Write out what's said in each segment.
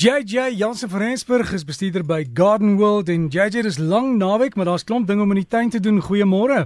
JJ Jansen van Rensburg is bestuurder by Garden World en JJ dis lang naweek, maar daar's klomp dinge om in die tuin te doen. Goeiemôre.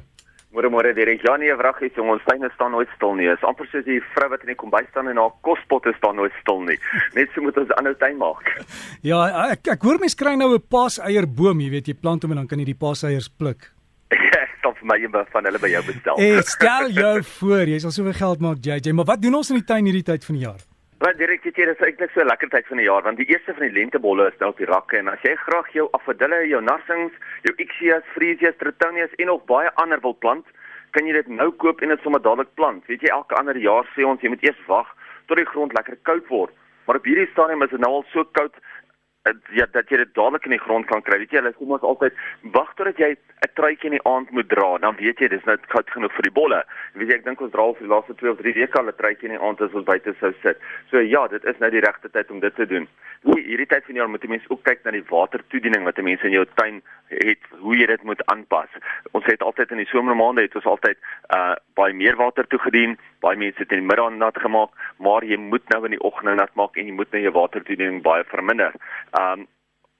Môre môre Derek. Ja nee, vraggie, jong, ons tuine staan nooit stil nie. Is amper soos die vrou wat in die kombuis staan en haar kospotte staan nooit stil nie. Net so moet ons ander tuin maak. Ja, ek ek hoor mense kry nou 'n paaseierboom, jy weet jy plant hom en dan kan jy die paaseiers pluk. Stop vir my een van hulle by jou bestel. Hey, stel jou voor, jy sal soveel geld maak JJ, maar wat doen ons in die tuin hierdie tyd van die jaar? Wat direk dit is eintlik so 'n lekker tyd van die jaar want die eerste van die lentebolle is nou op die rakke en as jy graag jou afadille, jou narsings, jou ixias, freesias, tritonias en nog baie ander wil plant, kan jy dit nou koop en dit sommer dadelik plant. Weet jy elke ander jaar sê ons jy moet eers wag tot die grond lekker koud word. Maar op hierdie stadium is dit nou al so koud ja dat jy dit dadelik in die grond kan kry. Weet jy, hulle sê mos altyd wag totdat jy 'n truitjie in die aand moet dra, dan weet jy dis nou koud genoeg vir die bolle. Weet jy, ek dink ons dra al vir die laaste 2 of 3 weke al 'n truitjie in die aand as ons buite sou sit. So ja, dit is nou die regte tyd om dit te doen. Nee, hierdie tyd van die jaar moet jy mens ook kyk na die watertoediening wat mense in jou tuin het, hoe jy dit moet aanpas. Ons het altyd in die somermaande het ons altyd uh baie meer water toegedien, baie mense het in die middag nat gemaak, maar jy moet nou in die oggend nat maak en jy moet nou jou watertoediening baie verminder. Um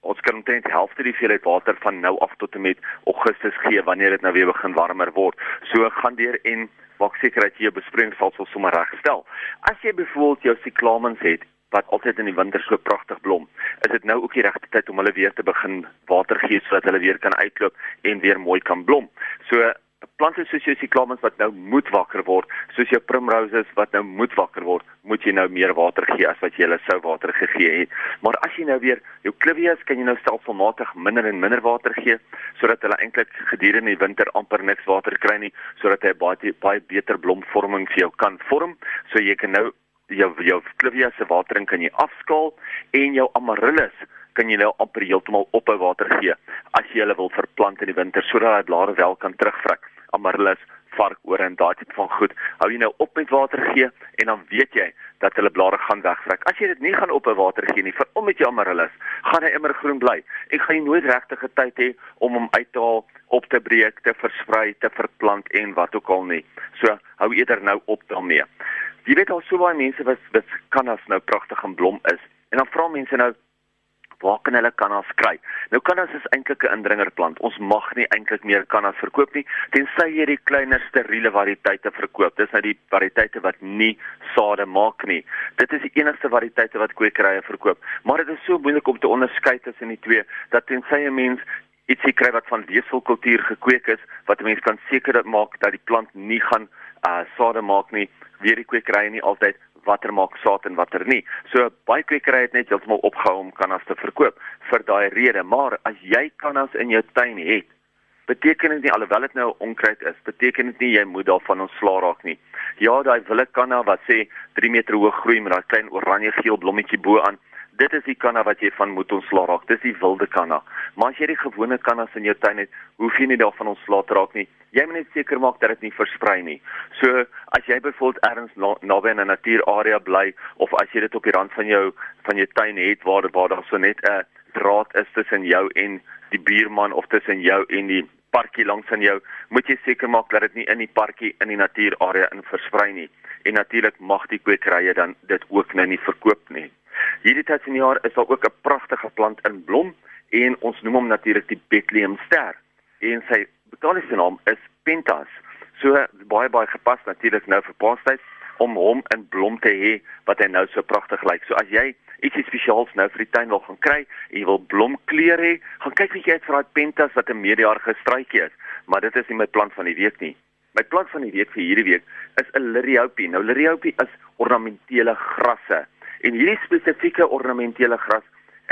ons kan omtrent die helfte die hoeveelheid water van nou af tot en met Augustus gee wanneer dit nou weer begin warmer word. So gaan deur en maak seker dat jy jou besproeiingsvalsel sommer regstel. As jy byvoorbeeld jou siklamens het wat altyd in die winter so pragtig blom, is dit nou ook die regte tyd om hulle weer te begin water gee sodat hulle weer kan uitloop en weer mooi kan blom. So plante soos jou siklamens wat nou moet wakker word, soos jou primroses wat nou moet wakker word, moet jy nou meer water gee as wat jy hulle sou water gegee het. Maar as jy nou weer jou clivias kan jy nou stelselmatig minder en minder water gee sodat hulle eintlik gedurende die winter amper niks water kry nie, sodat hy baie baie beter blomvorming vir jou kan vorm. So jy kan nou jou jou clivias se watering kan jy afskaal en jou amaryllis kan jy nou amper heeltemal ophou water gee as jy hulle wil verplant in die winter sodat hy blare wel kan terugvrek amaryllis, varkoor en daai tipe van goed. Hou jy nou op met water gee en dan weet jy dat hulle blare gaan wegvrek. As jy dit nie gaan op by water gee nie, veral met jou amaryllis, gaan hy immer groen bly. En gaan jy nooit regtig tyd hê om hom uit te haal, op te breek, te versprei, te verplant en wat ook al nie. So hou eerder nou op daarmee. Jy weet al so baie mense wat wat kan as nou pragtig en blom is. En dan vra mense nou waar kan hulle kannas kry? Nou kannas is eintlik 'n indringerplant. Ons mag nie eintlik meer kannas verkoop nie tensy jy die kleiner steriele variëteite verkoop. Dis nou die variëteite wat nie sade maak nie. Dit is die enigste variëteite wat kwekerye verkoop. Maar dit is so moeilik om te onderskei tussen die twee dat tensy 'n mens ietsie kry wat van weefselkultuur gekweek is wat 'n mens kan seker maak dat die plant nie gaan uh sade maak nie, weer die kwekerye nie altyd watter maak saad en watter nie. So baie kwekery het net heeltemal opgehou om kanas te verkoop vir daai rede, maar as jy kanas in jou tuin het, beteken dit nie alhoewel dit nou onkruid is, beteken dit nie jy moet daarvan ontslaa raak nie. Ja, daai wille kanna wat sê 3 meter hoog groei met daai klein oranje geel blommetjie bo aan, dit is die kanna wat jy van moet ontslaa raak. Dis die wilde kanna. Maar as jy die gewone kannas in jou tuin het, hoef jy nie daarvan ontslaa te raak nie. Jy moet net seker maak dat dit nie versprei nie. So as jy byvoorbeeld ergens naby na 'n natuurarea bly of as jy dit op die rand van jou van jou tuin het waar waar daar so net 'n draad is tussen jou en die buurman of tussen jou en die parkie langs aan jou, moet jy seker maak dat dit nie in die parkie in die natuurarea in versprei nie. En natuurlik mag die kwekerye dan dit ook nou nie verkoop nie. Hierdie tyd van die jaar is daar ook 'n pragtige plant in blom en ons noem hom natuurlik die Bethlehem ster. En sy botaniese naam is Pentas. So baie baie gepas natuurlik nou vir Paastyd om hom in blom te hê wat hy nou so pragtig lyk. So as jy ietsie spesiaals nou vir die tuin wil gaan kry en jy wil blomkleur hê, gaan kyk bietjie uit vir daai Pentas wat 'n meerjarige struitjie is, maar dit is nie my plant van die week nie. My plant van die week vir hierdie week is 'n Liriopie. Nou Liriopie is ornamentele grasse. En hierdie spesifieke ornamentele gras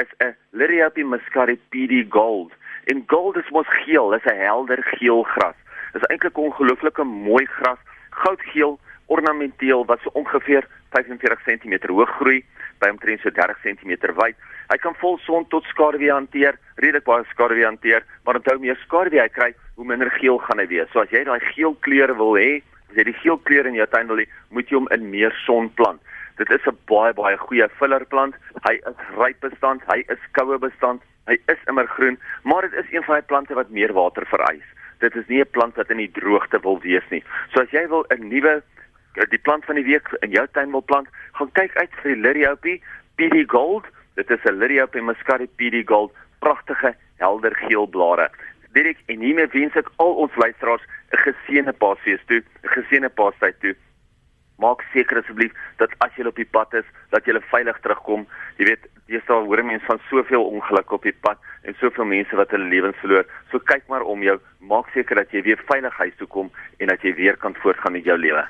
is 'n Liriopie muscaripedi gold. En gold is mos geel, dis 'n helder geel gras. Dis eintlik 'n ongelooflike mooi gras, goudgeel, ornamenteel wat so ongeveer 45 cm hoog groei by omtrent so 30 cm wyd. Hy kan vol son tot skaduwee hanteer, redelik baie skaduwee hanteer, maar onthou meer skaduwee hy kry, hoe minder geel gaan hy wees. So as jy daai geel kleure wil hê, as jy die geel kleur in jou tuin wil hê, moet jy hom in meer son plant. Dit is 'n baie baie goeie fillerplant. Hy is ryp bestand, hy is koue bestand, hy is immergroen, maar dit is een van daai plante wat meer water vereis. Dit is nie 'n plant wat in die droogte wil wees nie. So as jy wil 'n nuwe die plant van die week in jou tuin wil plant, gaan kyk uit vir die Liriopie PD Gold Dit is 'n Lydia Pemascari PD Gold, pragtige helder geel blare. Direk en hiermee wens ek al ons luisteraars 'n geseënde Paasfees toe, 'n geseënde Paastyd toe. Maak seker asseblief dat as jy op die pad is, dat jy veilig terugkom. Jy weet, jy sal hoor mense van soveel ongelukke op die pad en soveel mense wat hulle lewens verloor. So kyk maar om jou, maak seker dat jy weer veilig huis toe kom en dat jy weer kan voortgaan met jou lewe.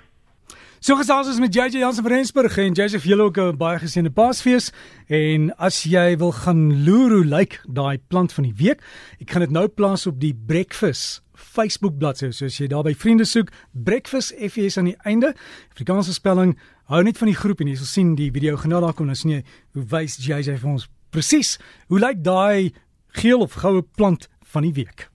So gesels ons met JJ Jansen van Rensburg en JJ vir julle ook 'n baie geseënde Paasfees en as jy wil gaan loer hoe lyk daai plant van die week, ek gaan dit nou plaas op die Breakfast Facebook bladsy. So as jy daar by vriende soek, Breakfast FS aan die einde, Afrikaanse spelling, hou net van die groep en jy sal sien die video genoem daar kom ons nie hoe wys JJ vir ons presies hoe lyk daai geel of goue plant van die week.